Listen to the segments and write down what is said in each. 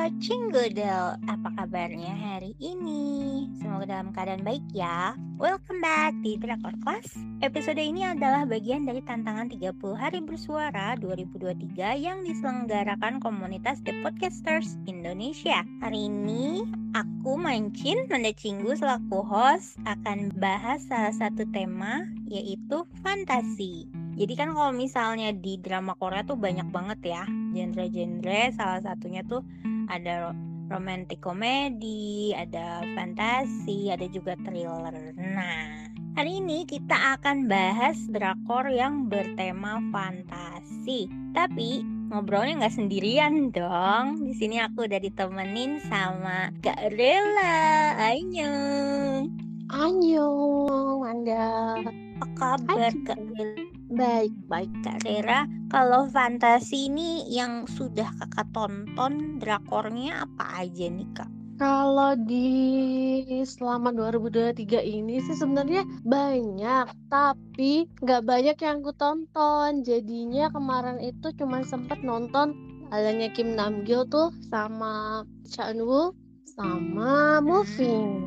Halo Cinggudel, apa kabarnya hari ini? Semoga dalam keadaan baik ya. Welcome back di Drakor Class. Episode ini adalah bagian dari tantangan 30 hari bersuara 2023 yang diselenggarakan komunitas The Podcasters Indonesia. Hari ini aku Mancin Manda Cinggu selaku host akan bahas salah satu tema yaitu fantasi. Jadi kan kalau misalnya di drama Korea tuh banyak banget ya genre-genre salah satunya tuh ada romantic komedi, ada fantasi, ada juga thriller. Nah, hari ini kita akan bahas drakor yang bertema fantasi. Tapi ngobrolnya nggak sendirian dong. Di sini aku udah ditemenin sama Kak Rela. Anyong. Anyong, Anda. Apa kabar Kak Rela? Baik, baik Kak Rera, kalau fantasi ini yang sudah kakak tonton drakornya apa aja nih kak? Kalau di selama 2023 ini sih sebenarnya banyak, tapi nggak banyak yang aku tonton. Jadinya kemarin itu cuma sempet nonton adanya Kim Namgil tuh sama Cha Eun Woo sama Moving.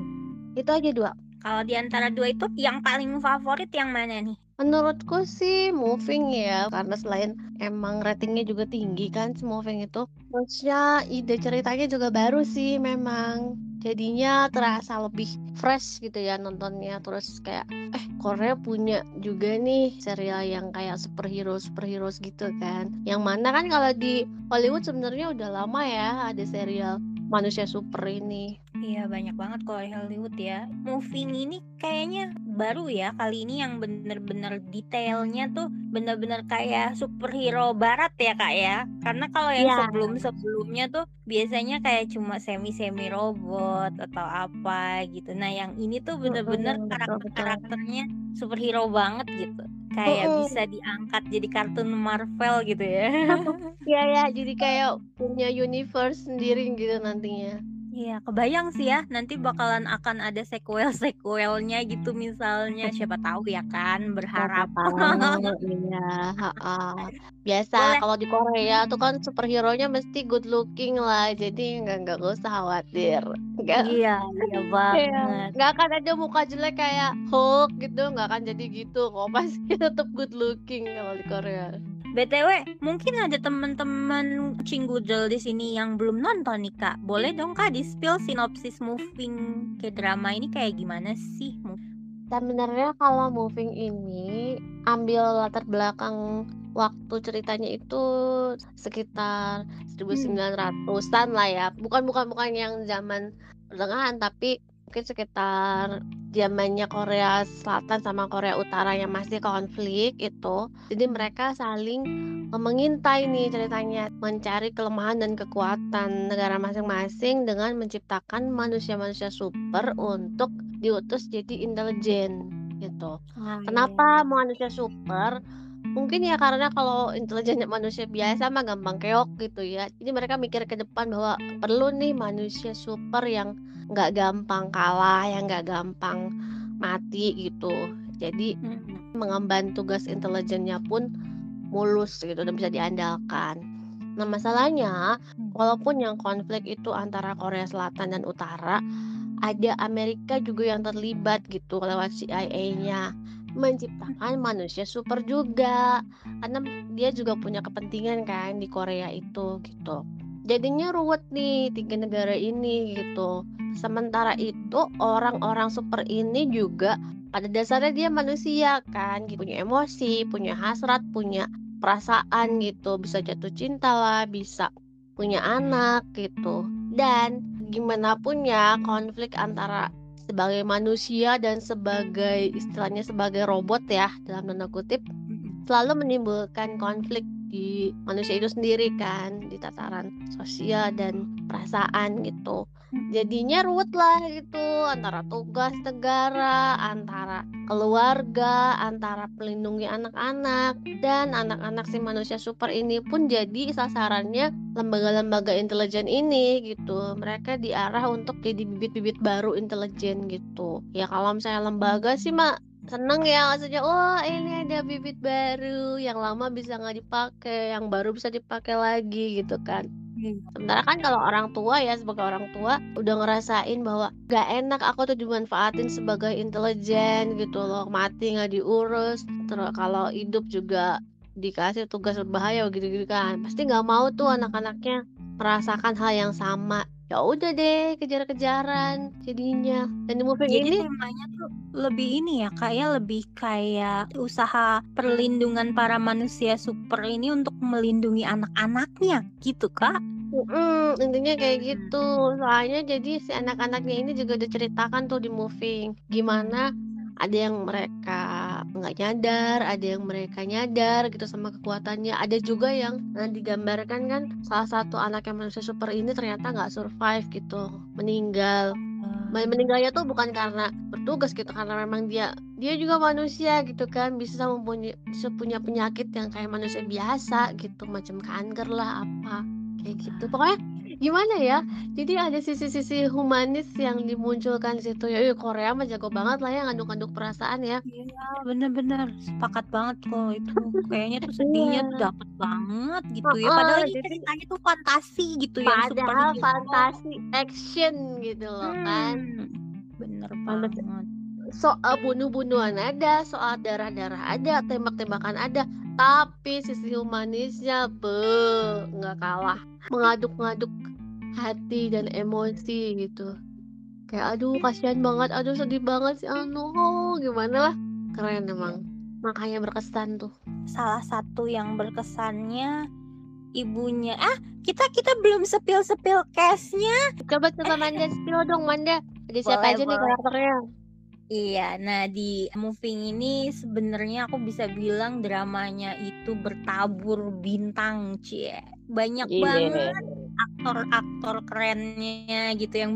Itu aja dua. Kalau di antara dua itu yang paling favorit yang mana nih? Menurutku sih moving ya karena selain emang ratingnya juga tinggi kan si moving itu maksudnya ide ceritanya juga baru sih memang. Jadinya terasa lebih fresh gitu ya nontonnya terus kayak eh Korea punya juga nih serial yang kayak superhero superhero gitu kan. Yang mana kan kalau di Hollywood sebenarnya udah lama ya ada serial manusia super ini Iya banyak banget kalau Hollywood ya. Moving ini kayaknya baru ya kali ini yang bener-bener detailnya tuh bener-bener kayak superhero barat ya kak ya. Karena kalau yang Iya. sebelum-sebelumnya tuh biasanya kayak cuma semi-semi robot atau apa gitu. Nah yang ini tuh bener-bener karakter-karakternya superhero banget gitu. Kayak bisa diangkat jadi kartun Marvel gitu ya. Iya ya jadi kayak punya universe sendiri gitu nantinya Iya, kebayang sih ya. Nanti bakalan akan ada sequel-sequelnya gitu misalnya. Siapa tahu ya kan, berharap. iya biasa Boleh. kalau di Korea tuh kan superhero-nya mesti good looking lah jadi nggak nggak usah khawatir nggak Iya, iya banget. nggak akan ada muka jelek kayak Hulk gitu nggak akan jadi gitu kok pasti tetap good looking kalau di Korea BTW, mungkin ada teman-teman Cinggudel di sini yang belum nonton nih, Kak. Boleh dong, Kak, di-spill sinopsis moving ke drama ini kayak gimana sih? sebenarnya kalau moving ini ambil latar belakang waktu ceritanya itu sekitar 1900-an lah ya. Bukan bukan bukan yang zaman pertengahan tapi mungkin sekitar zamannya Korea Selatan sama Korea Utara yang masih konflik itu. Jadi mereka saling mengintai nih ceritanya, mencari kelemahan dan kekuatan negara masing-masing dengan menciptakan manusia-manusia super untuk diutus jadi intelijen gitu. Kenapa manusia super? Mungkin ya karena kalau intelijennya manusia biasa mah gampang keok gitu ya. Jadi mereka mikir ke depan bahwa perlu nih manusia super yang nggak gampang kalah, yang nggak gampang mati gitu. Jadi Mm-mm. mengemban tugas intelijennya pun mulus gitu dan bisa diandalkan. Nah masalahnya walaupun yang konflik itu antara Korea Selatan dan Utara, ada Amerika juga yang terlibat gitu lewat CIA-nya menciptakan manusia super juga karena dia juga punya kepentingan kan di Korea itu gitu. Jadinya ruwet nih tiga negara ini gitu. Sementara itu orang-orang super ini juga pada dasarnya dia manusia kan, gitu. punya emosi, punya hasrat, punya perasaan gitu, bisa jatuh cinta lah, bisa punya anak gitu. Dan gimana pun ya konflik antara sebagai manusia dan sebagai istilahnya sebagai robot ya dalam tanda kutip Mm-mm. selalu menimbulkan konflik di manusia itu sendiri kan di tataran sosial dan perasaan gitu. Jadinya ruwet lah gitu antara tugas negara antara keluarga antara melindungi anak-anak dan anak-anak si manusia super ini pun jadi sasarannya lembaga-lembaga intelijen ini gitu. Mereka diarah untuk jadi bibit-bibit baru intelijen gitu. Ya kalau misalnya lembaga sih mak seneng ya maksudnya wah ini ada bibit baru yang lama bisa nggak dipakai yang baru bisa dipakai lagi gitu kan. Sementara kan kalau orang tua ya sebagai orang tua udah ngerasain bahwa gak enak aku tuh dimanfaatin sebagai intelijen gitu loh mati nggak diurus terus kalau hidup juga dikasih tugas berbahaya gitu-gitu kan pasti nggak mau tuh anak-anaknya merasakan hal yang sama ya udah deh kejar-kejaran jadinya dan di movie Jadi ini temanya tuh lebih ini ya, kayak lebih kayak usaha perlindungan para manusia super ini untuk melindungi anak-anaknya, gitu Kak? Mm, intinya kayak Hmm. gitu soalnya jadi si anak-anaknya ini juga diceritakan tuh di moving gimana ada yang mereka nggak nyadar ada yang mereka nyadar gitu sama kekuatannya. Ada juga yang nah, digambarkan kan salah satu anak yang manusia super ini ternyata nggak survive gitu meninggal. Men- meninggalnya tuh bukan karena bertugas gitu karena memang dia dia juga manusia gitu kan bisa mempunyai bisa punya penyakit yang kayak manusia biasa gitu macam kanker lah apa kayak gitu. Pokoknya gimana ya? Jadi ada sisi-sisi humanis yang dimunculkan di situ. Ya Ih, Korea mah jago banget lah ya ngaduk-ngaduk perasaan ya. Iya, bener-bener. Sepakat banget kalau itu. Kayaknya tuh sedihnya tuh dapet banget gitu ya. Padahal ini jadi- ceritanya tuh fantasi gitu ya, padahal fantasi action gitu loh kan. Hmm, bener Fantasi- banget. soal bunuh-bunuhan ada, soal darah-darah ada, tembak-tembakan ada, tapi sisi humanisnya be nggak kalah mengaduk-ngaduk hati dan emosi gitu. Kayak aduh kasihan banget, aduh sedih banget sih anu gimana lah keren emang makanya berkesan tuh. Salah satu yang berkesannya ibunya. Ah, kita kita belum sepil-sepil case-nya. Coba coba Manda spill dong Manda. Ada siapa Boleh, aja nih boleh. karakternya? Iya, nah di moving ini sebenarnya aku bisa bilang dramanya itu bertabur bintang, cie. Banyak Iya. banget aktor-aktor kerennya gitu yang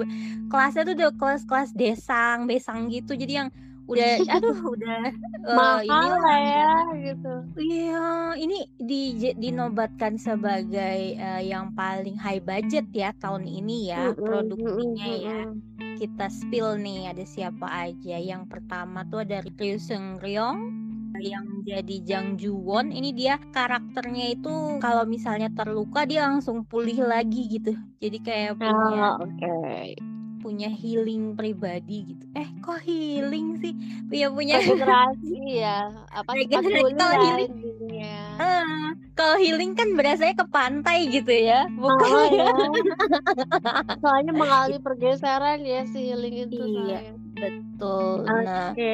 kelasnya tuh udah kelas-kelas desang, besang gitu. Jadi yang udah aduh udah eh, Mahal inilah lah ya gitu. Iya, ini di dinobatkan sebagai eh, yang paling high budget ya tahun ini ya Mm-mm, produksinya mm-mm, ya. Kita spill nih ada siapa aja. Yang pertama tuh ada Ryu Seung Ryong yang jadi Jang Ju-won. Ini dia karakternya itu kalau misalnya terluka dia langsung pulih lagi gitu. Jadi kayak punya Oh, oke. punya healing pribadi gitu. Eh, kok healing sih? Punya punya regenerasi ya apa Regenerasi kalau lah healing. intinya. Kalau healing kan berasanya ke pantai gitu ya, Oh, bukan ya. soalnya mengalami pergeseran ya si healing itu Iya. sayang. betul. Nah, Oke,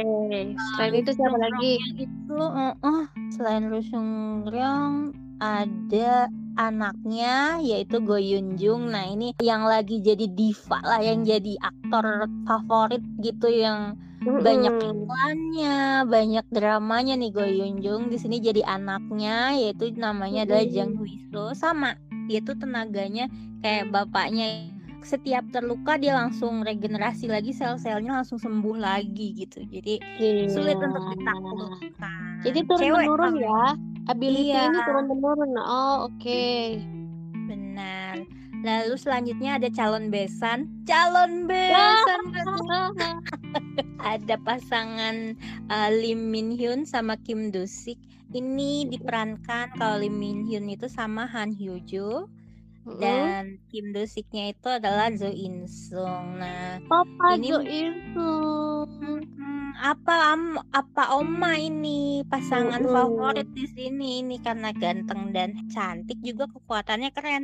selain itu siapa lagi? Itu eh, eh, selain Rusung Ryong ada anaknya yaitu Go Yoon Jung. Nah, ini yang lagi jadi diva lah, yang jadi aktor favorit gitu yang banyak iklannya, banyak dramanya nih Go Yoon Jung. Di sini jadi anaknya yaitu namanya adalah. Jang Hui-soo sama dia tuh tenaganya kayak bapaknya setiap terluka dia langsung regenerasi lagi sel-selnya langsung sembuh lagi gitu. Jadi sulit untuk Iya. ditaklukkan. Jadi turun menurun ya. Ability Iya. ini turun menurun. Oh, oke. Benar. Lalu selanjutnya ada calon besan. Calon besan. ada pasangan uh, Lim Min Hyun sama Kim Do Sik. Ini diperankan kalau Lim Min Hyun itu sama Han Hyo Jo Mm-mm. dan Kim Do Siknya itu adalah Jo In Sung. Nah, Papa ini- Jo itu. mm, apa am, apa Oma ini pasangan Mm-mm. favorit di sini ini karena ganteng dan cantik juga kekuatannya keren.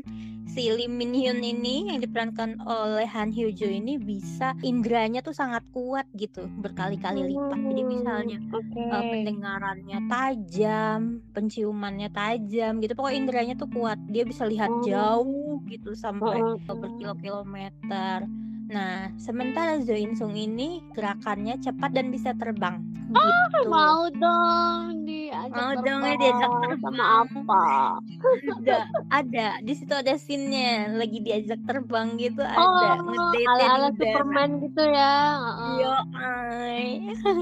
Si Lim Min Hyun ini yang diperankan oleh Han Hyo Jo ini bisa indranya tuh sangat kuat gitu berkali-kali lipat. Jadi misalnya Oke. uh, pendengarannya tajam, penciumannya tajam gitu. Pokoknya inderanya tuh kuat. Dia bisa lihat Oh. Jauh gitu sampai Oh, berkilo-kilometer. Nah, sementara Jo In Sung ini gerakannya cepat dan bisa terbang. Gitu. Ah, Mau dong diajak Mau dong ya terbang. diajak sama terbang. apa? Ada, ada. Di situ ada scene-nya lagi diajak terbang gitu ada. Oh, di ala-ala udara. Superman gitu ya. Yo, ay.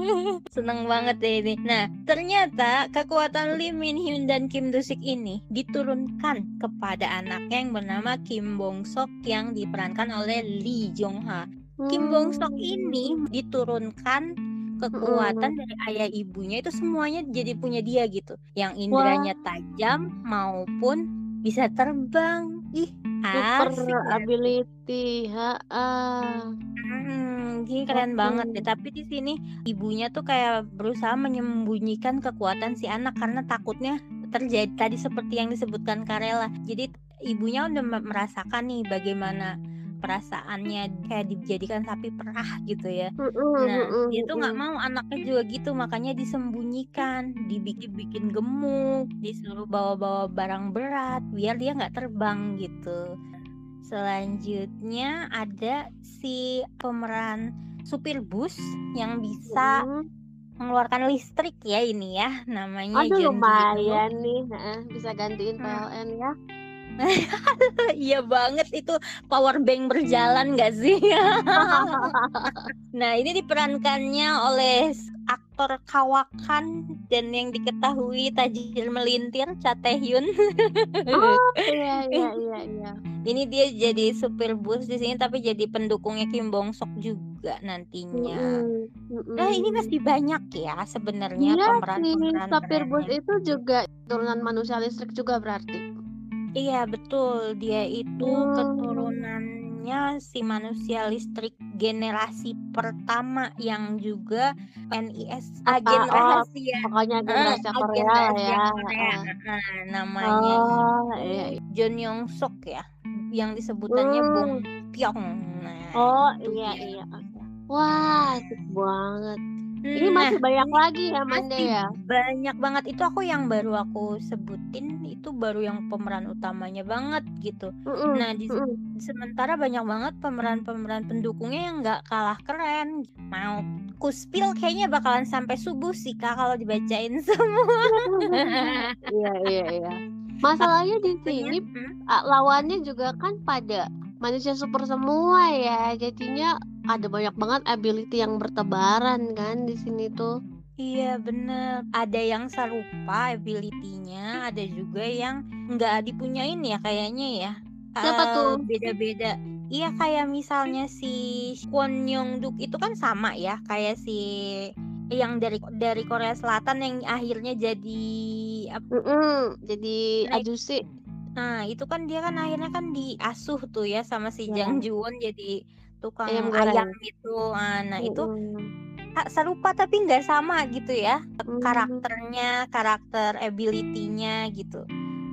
Seneng banget deh ini. Nah, ternyata kekuatan Lee Min Hyun dan Kim Do Sik ini diturunkan kepada anaknya yang bernama Kim Bong Sok yang diperankan oleh Lee Jong Ha. Kim Bong Sok Hmm. ini diturunkan kekuatan dari ayah ibunya itu semuanya jadi punya dia gitu. Yang indranya tajam maupun bisa terbang. Ih, Super asik ya. ability, heeh. Hmm, ini keren banget deh. Tapi di sini ibunya tuh kayak berusaha menyembunyikan kekuatan si anak karena takutnya terjadi tadi seperti yang disebutkan Karela. Jadi ibunya udah me- merasakan nih bagaimana perasaannya kayak dijadikan sapi perah gitu ya. Nah, dia tuh nggak mau anaknya juga gitu, makanya disembunyikan, dibikin bikin gemuk, disuruh bawa-bawa barang berat biar dia nggak terbang gitu. Selanjutnya ada si pemeran supir bus yang bisa mengeluarkan listrik ya ini ya, namanya Aduh John lumayan nih, bisa gantiin Hmm. PLN ya. Iya banget itu power bank berjalan gak sih? Nah, ini diperankannya oleh aktor kawakan dan yang diketahui tajir melintir Cha Tae-hyun. Oh, iya iya iya iya. Ini dia jadi supir bus di sini tapi jadi pendukungnya Kim Bong Sok juga nantinya. Mhm Nah, ini masih banyak ya sebenarnya Iya pemeran-pemeran supir bus itu juga turunan manusia listrik juga berarti? Iya, betul. Dia itu Hmm. keturunannya si manusia listrik generasi pertama yang juga NIS Apa, agen oh, rahasia. pokoknya agen Eh, rahasia Korea rahasia ya, Korea. heeh. Heeh, namanya Oh, iya iya. John Yong Sok ya, yang disebutannya Bong Mmm. Pyong. Nah, Oh, iya dia. iya. Wah, asik banget. Ini Nah, masih banyak ini lagi ya, Manda, ya? banyak banget. Itu aku yang baru aku sebutin itu baru yang pemeran utamanya banget gitu. Mhm Nah, di mhm. sementara banyak banget pemeran-pemeran pendukungnya yang nggak kalah keren. Mau kuspil kayaknya bakalan sampai subuh sih Kak kalau dibacain semua. Iya iya iya. Masalahnya di sini Hmm? lawannya juga kan pada manusia super semua ya, jadinya ada banyak banget ability yang bertebaran kan di sini tuh. Iya bener. Ada yang serupa ability-nya, ada juga yang nggak dipunyain ya kayaknya ya. Siapa Eh, tuh? beda-beda. Iya kayak misalnya si Kwon Young Duk itu kan sama ya kayak si yang dari dari Korea Selatan yang akhirnya jadi ap- Mhm, jadi Nah, ajusi. Nah, itu kan dia kan akhirnya kan diasuh tuh ya sama si Jang Iya. Ji-won jadi tukang Ayam ayam gitu. Ah, Nah, itu Mhm. ah, serupa tapi nggak sama gitu ya. Karakternya, karakter ability-nya gitu.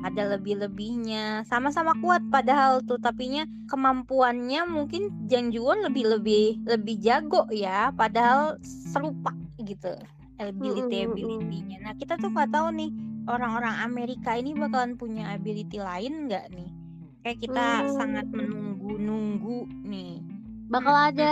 Ada lebih-lebihnya. Sama-sama kuat padahal tuh, tapinya kemampuannya mungkin Jang Ji-won lebih jago ya, padahal serupa gitu mhm. ability-ability-nya. Nah, kita tuh nggak tahu nih orang-orang Amerika ini bakalan punya ability lain nggak nih? Kayak kita sangat Mmm. menunggu-nunggu nih. Bakal Mhm. ada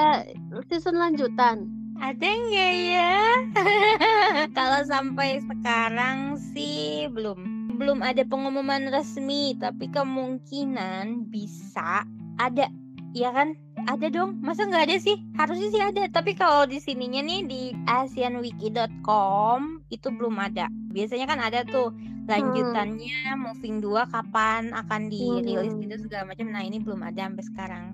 season lanjutan? Ada nggak ya? Kalau sampai sekarang sih belum. Belum ada pengumuman resmi, tapi kemungkinan bisa ada. Ya kan? Ada dong. Masa nggak ada sih? Harusnya sih ada. Tapi kalau di sininya nih di asianwiki.com itu belum ada. Biasanya kan ada tuh Hmm. lanjutannya Moving 2 kapan akan dirilis gitu Mhm. segala macam. Nah, ini belum ada sampai sekarang.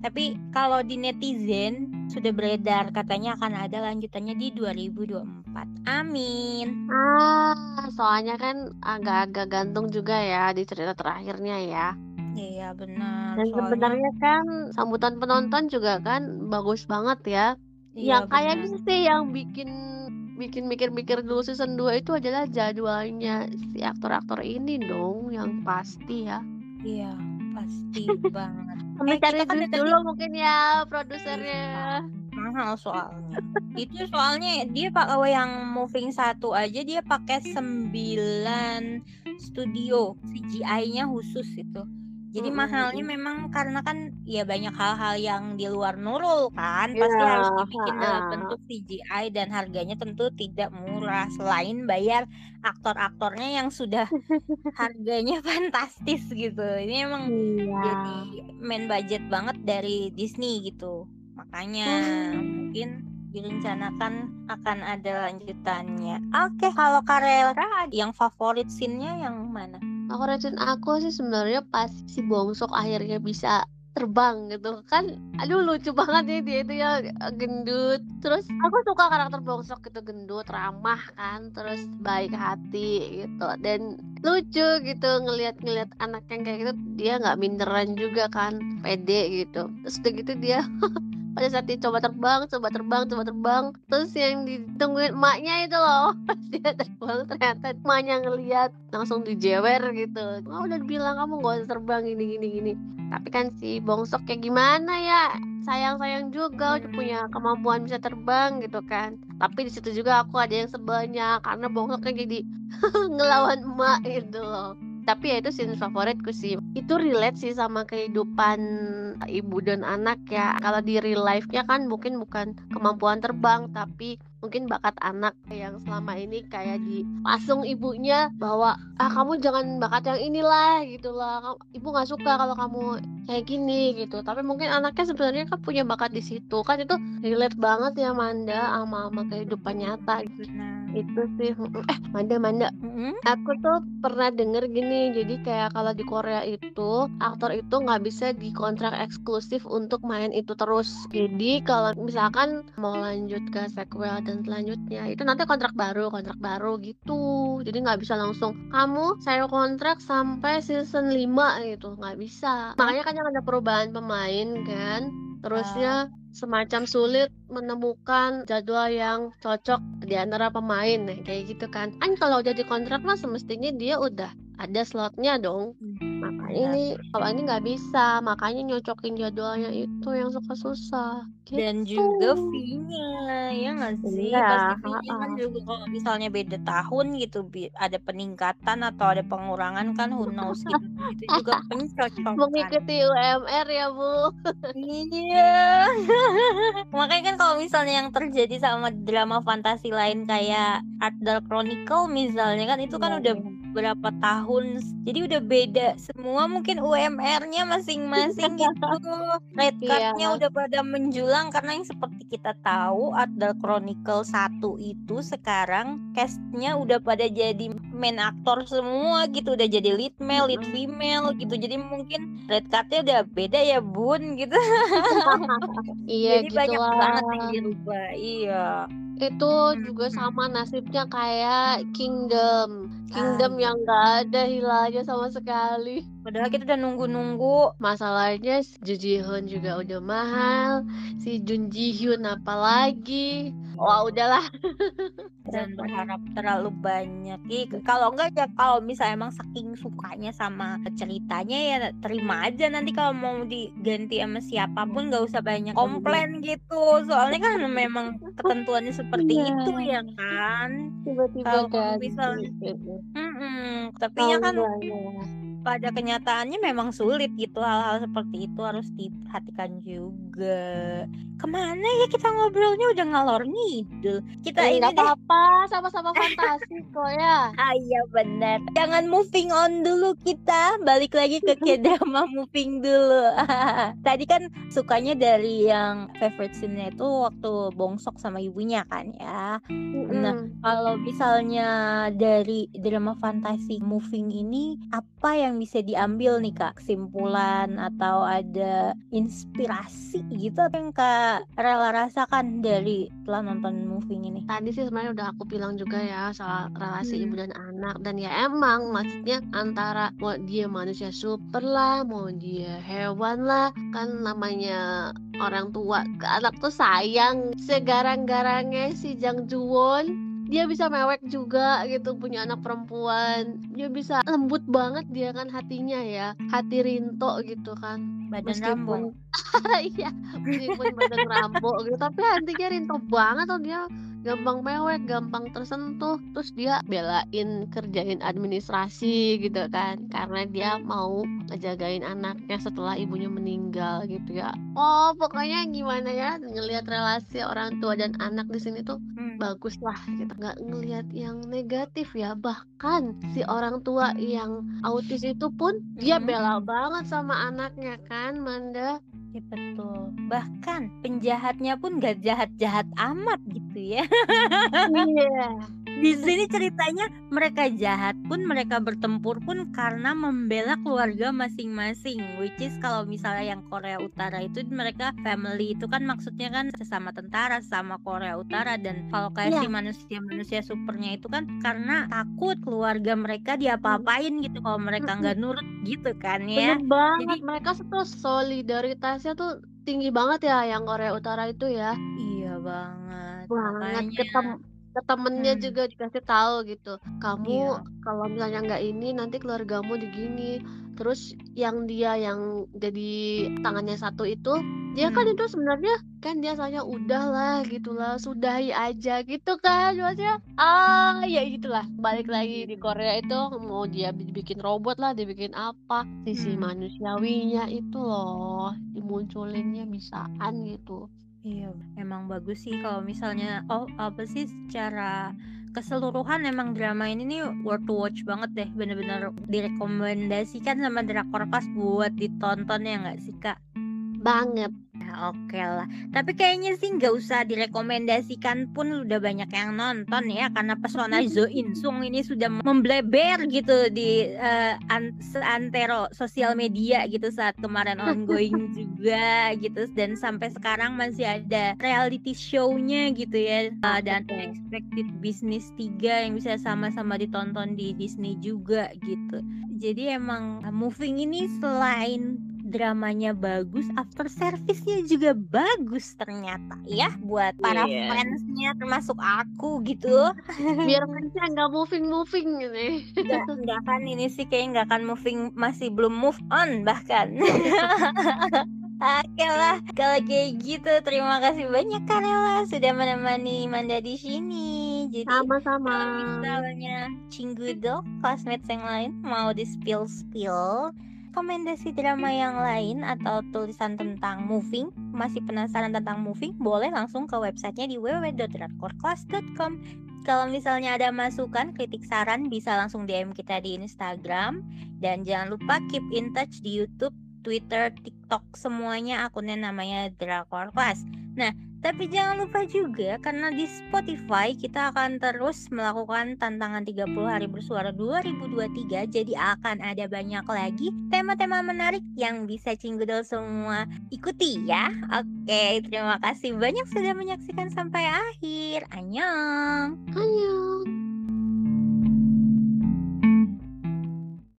Tapi kalau di netizen sudah beredar katanya akan ada lanjutannya di 2024. Amin. Ah, soalnya kan agak-agak gantung juga ya di cerita terakhirnya ya. Iya benar. Dan Soalnya sebenarnya kan sambutan penonton juga kan bagus banget ya. iya Yang kayaknya sih yang bikin bikin mikir-mikir dulu season 2 itu adalah jadwalnya si aktor-aktor ini dong yang pasti ya. Iya, pasti banget. Sambil Eh, cari kita kan tadi dulu mungkin ya produsernya. mahal soalnya. Itu soalnya dia pak yang moving satu aja dia pakai 9 studio CGI-nya khusus itu. Jadi Mhm mahalnya mhm. memang karena kan ya banyak hal-hal yang di luar Nurul kan, pasti harus dibikin dalam heeh. bentuk CGI dan harganya tentu tidak murah selain bayar aktor-aktornya yang sudah harganya fantastis gitu. Ini emang Iya. jadi main budget banget dari Disney gitu. Makanya Hmm. mungkin direncanakan akan ada lanjutannya. Oke, kalau Karela yang favorit scene-nya yang mana? Favorit scene aku sih sebenarnya pas si Bongsok akhirnya bisa terbang gitu. Kan aduh lucu banget ya dia itu ya gendut. Terus aku suka karakter bongsok gitu gendut ramah kan terus baik hati gitu. Dan lucu gitu ngelihat-ngelihat anak yang kayak gitu dia nggak minderan juga kan pede gitu. Terus udah gitu dia pada saat dia coba terbang coba terbang coba terbang. Terus yang ditungguin emaknya itu loh. Pas dia terbang ternyata emaknya ngeliat langsung dijewer gitu. Oh, udah bilang kamu gak usah terbang gini gini gini. Tapi kan si bongsok kayak gimana ya? Sayang-sayang juga udah punya kemampuan bisa terbang gitu kan. Tapi di situ juga aku ada yang sebelnya karena bongsoknya jadi ngelawan emak gitu loh tapi ya itu scene favoritku sih. Itu relate sih sama kehidupan ibu dan anak ya. Kalau di real life nya kan mungkin bukan kemampuan terbang tapi mungkin bakat anak yang selama ini kayak dipasung ibunya bahwa ah kamu jangan bakat yang inilah gitulah ibu nggak suka kalau kamu kayak gini gitu. Tapi mungkin anaknya sebenarnya kan punya bakat di situ. Kan itu relate banget ya Manda sama sama kehidupan nyata gitu itu sih eh Manda Manda. Mm-hmm. aku tuh pernah denger gini jadi kayak kalau di Korea itu aktor itu nggak bisa dikontrak eksklusif untuk main itu terus. Jadi kalau misalkan mau lanjut ke sequel dan selanjutnya itu nanti kontrak baru kontrak baru gitu. Jadi nggak bisa langsung kamu saya kontrak sampai season 5 gitu. Nggak bisa. Makanya kan ada perubahan pemain kan terusnya semacam sulit menemukan jadwal yang cocok di antara pemain nah, kayak gitu kan. Kan kalau udah di kontrak mah semestinya dia udah ada slotnya dong. Makanya ini kalau ini nggak bisa makanya nyocokin jadwalnya itu yang suka susah. Gitu. dan juga fee-nya ya nggak sih? Iya, pasti fee-nya kan juga kalau misalnya beda tahun gitu ada peningkatan atau ada pengurangan kan who knows gitu. Itu juga pencocok mengikuti UMR ya bu. Iya. Makanya kan kalau misalnya yang terjadi sama drama fantasi lain kayak Art Dark Chronicle misalnya kan itu kan iya, udah iya berapa tahun jadi udah beda semua mungkin UMR-nya masing-masing gitu red iya. card-nya yeah. udah pada menjulang karena yang seperti kita tahu ada Chronicle 1 itu sekarang cast-nya udah pada jadi main aktor semua gitu udah jadi lead male lead female gitu jadi mungkin red card-nya udah beda ya bun gitu iya jadi gitu banyak banget yang dirubah iya itu juga sama nasibnya kayak Kingdom Kingdom ah. Yang gak ada hilangnya sama sekali padahal kita udah nunggu-nunggu. Masalahnya Ju Ji Hoon juga udah mahal si Jun Ji Hyun apalagi wah udahlah. Dan berharap terlalu banyak. Kalau enggak ya kalau misalnya emang saking sukanya sama ceritanya ya terima aja. Nanti kalau mau diganti sama siapa pun nggak usah banyak komplain gitu. Soalnya kan memang ketentuannya seperti iya. itu ya kan? Tiba-tiba kalau misalnya mm -mm, tapi ya kan pada kenyataannya memang sulit gitu hal-hal seperti itu harus diperhatikan juga. Ke mana ya kita ngobrolnya? Udah ngalor ngidul. Kita eh, ini apa-apa sama-sama fantasi kok ya. Ah iya benar jangan moving on dulu kita. Balik lagi ke drama moving dulu. Tadi kan sukanya dari yang favorite scene itu waktu bongsok sama ibunya kan ya. Nah kalau misalnya dari drama fantasi moving ini apa yang bisa diambil nih kak kesimpulan atau ada inspirasi gitu yang kak rela rasakan dari setelah nonton movie ini tadi sih sebenarnya udah aku bilang juga ya soal relasi hmm. ibu dan anak dan ya emang maksudnya antara mau dia manusia super lah mau dia hewan lah kan namanya orang tua ke anak tuh sayang segarang-garangnya si Jang Juwon dia bisa mewek juga gitu punya anak perempuan. Dia bisa lembut banget dia kan hatinya ya hati Rinto gitu kan. Badan meskipun iya meskipun badan rambo gitu tapi hatinya Rinto banget tuh dia gampang mewek, gampang tersentuh, terus dia belain kerjain administrasi gitu kan, karena dia mau ngejagain anaknya setelah ibunya meninggal gitu ya. Oh pokoknya gimana ya ngelihat relasi orang tua dan anak di sini tuh hmm. bagus lah gitu, nggak ngelihat yang negatif ya. Bahkan si orang tua yang autis itu pun dia hmm. bela banget sama anaknya kan, Manda. Ya betul. Bahkan penjahatnya pun gak jahat-jahat amat gitu ya. Iya. Di sini ceritanya mereka jahat pun mereka bertempur pun karena membela keluarga masing-masing which is kalau misalnya yang Korea Utara itu mereka family itu kan maksudnya kan sesama tentara sama Korea Utara dan kalau kayak Iya. si manusia-manusia supernya itu kan karena takut keluarga mereka diapa-apain gitu kalau mereka nggak nurut gitu kan ya Bener banget, Jadi- mereka tuh solidaritasnya tuh tinggi banget ya yang Korea Utara itu ya. iya banget Banget makanya ke temennya Hmm. juga dikasih tahu gitu. Kamu Iya. kalau misalnya nggak ini nanti keluargamu digini. Terus yang dia yang jadi tangannya satu itu, dia kan Hmm. itu sebenarnya kan dia soalnya udah lah gitu lah, sudahi aja gitu kan maksudnya. Ah, ya gitulah. Balik lagi di Korea itu mau dia dibikin robot lah, dibikin apa, sisi Hmm. manusiawinya itu loh dimunculinnya bisaan gitu. Iya, emang bagus sih kalau misalnya oh apa sih secara keseluruhan emang drama ini nih worth to watch banget deh bener-bener direkomendasikan sama Drakor Class buat ditonton ya nggak sih kak? Banget. Ya, Oke lah, tapi kayaknya sih nggak usah direkomendasikan pun udah banyak yang nonton ya karena pesona Zo In Sung ini sudah membleber gitu di eh, an- seantero sosial media gitu saat kemarin ongoing juga gitu dan sampai sekarang masih ada reality show-nya gitu ya Eh, dan. Expected Business 3 yang bisa sama-sama ditonton di Disney juga gitu. Jadi emang moving ini selain dramanya bagus, after service-nya juga bagus ternyata ya buat para Iya. fansnya termasuk aku gitu. Biar fansnya nggak moving-moving gitu. Nggak, nggak kan ini sih kayak nggak akan moving masih belum move on bahkan. Oke lah, kalau kayak gitu terima kasih banyak Karela sudah menemani Manda di sini. Jadi Sama-sama. misalnya Cinggudo, classmates yang lain mau di spill spill rekomendasi drama yang lain atau tulisan tentang moving? Masih penasaran tentang moving? Boleh langsung ke websitenya di www.drakor.class.com kalau misalnya ada masukan, kritik saran bisa langsung DM kita di Instagram. Dan jangan lupa keep in touch di YouTube, Twitter, TikTok semuanya akunnya namanya Drakor Class. Nah, tapi jangan lupa juga karena di Spotify kita akan terus melakukan tantangan 30 hari bersuara 2023 jadi akan ada banyak lagi tema-tema menarik yang bisa Cinggudel semua ikuti ya. Oke, terima kasih banyak sudah menyaksikan sampai akhir. Annyeong. Annyeong.